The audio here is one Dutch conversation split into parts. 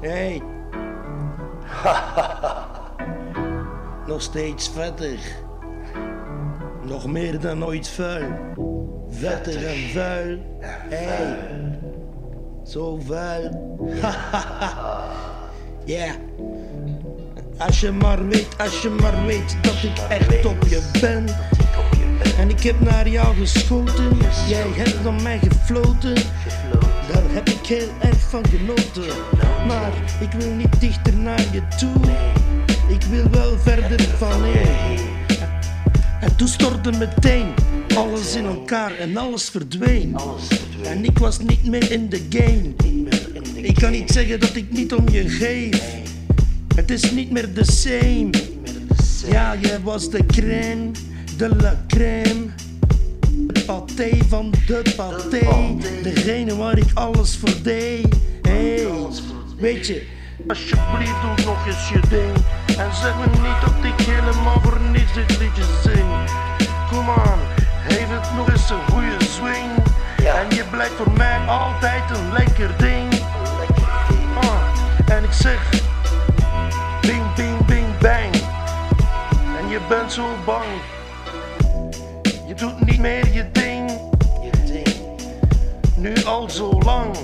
Hey. Nog steeds vetter. Nog meer dan ooit vuil. Vetter en vuil. Hey. Zo vuil. Ja. Als je maar weet, als je maar weet dat ik echt op je ben. En ik heb naar jou geschoten, jij hebt naar mij gefloten. Daar heb ik heel erg van genoten. Maar ik wil niet dichter naar je toe. Ik wil wel verder van je. En toen stortte meteen alles in elkaar en alles verdween. En ik was niet meer in de game. Ik kan niet zeggen dat ik niet om je geef. Het is niet meer the same. Ja, jij was de crème, de la crème. Paté van de paté. Degene waar ik alles voor deed. Hey, weet je, alsjeblieft doe nog eens je ding. En zeg me niet dat ik helemaal voor niets dit liedje zing. Kom aan, geef het nog eens een goede swing. En je blijft voor mij altijd een lekker ding. Ah, en ik zeg, bing, bing, bing, bang. En je bent zo bang. Je doet niet meer je nu al zo lang.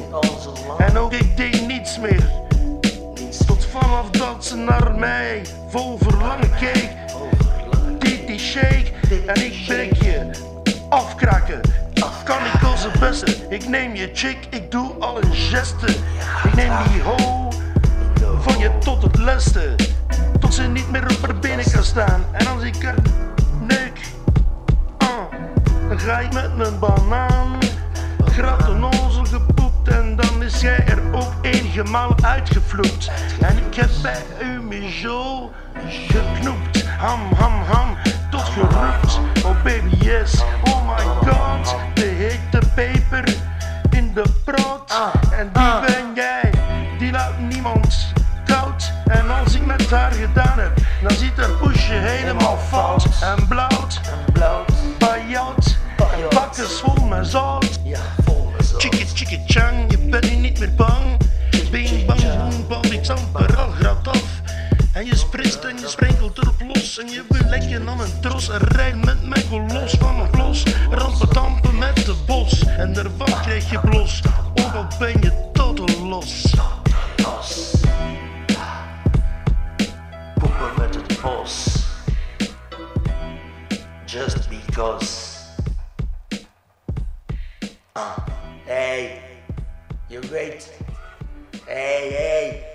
En ook ik deed niets meer. Tot vanaf dat ze naar mij vol verlangen keek. Deed die shake en ik breek je afkraken. Kan ik als het beste. Ik neem je chick, ik doe alle gesten. Ik neem die ho van je tot het leste. Tot ze niet meer op haar benen kan staan. En als ik er neuk, ah, dan ga ik met mijn banaan. Grat een nozel gepoept en dan is jij er ook enige maal uitgevloept. En ik heb bij u me zo geknoept. Ham, ham, ham, tot geroept. Oh baby yes, oh my god. De hete peper in de brood. En die ben jij, die laat niemand koud. En als ik met haar gedaan heb, dan ziet haar poesje helemaal fout. En blauwt, bajout, en bakken vol met zout. Chickie, chang, je bent niet meer bang. Bing, bang, boom, bam, ik zamper al grad af. En je spritst en je sprenkelt erop los. En je wil lekker aan een tros. En rijdt met mij los van een blos. Rampen tampen met de bos. En daarvan krijg je blos. Ook al ben je totaal los. Poepen met het bos. Just because. Ah, hey, you're great. Hey, hey.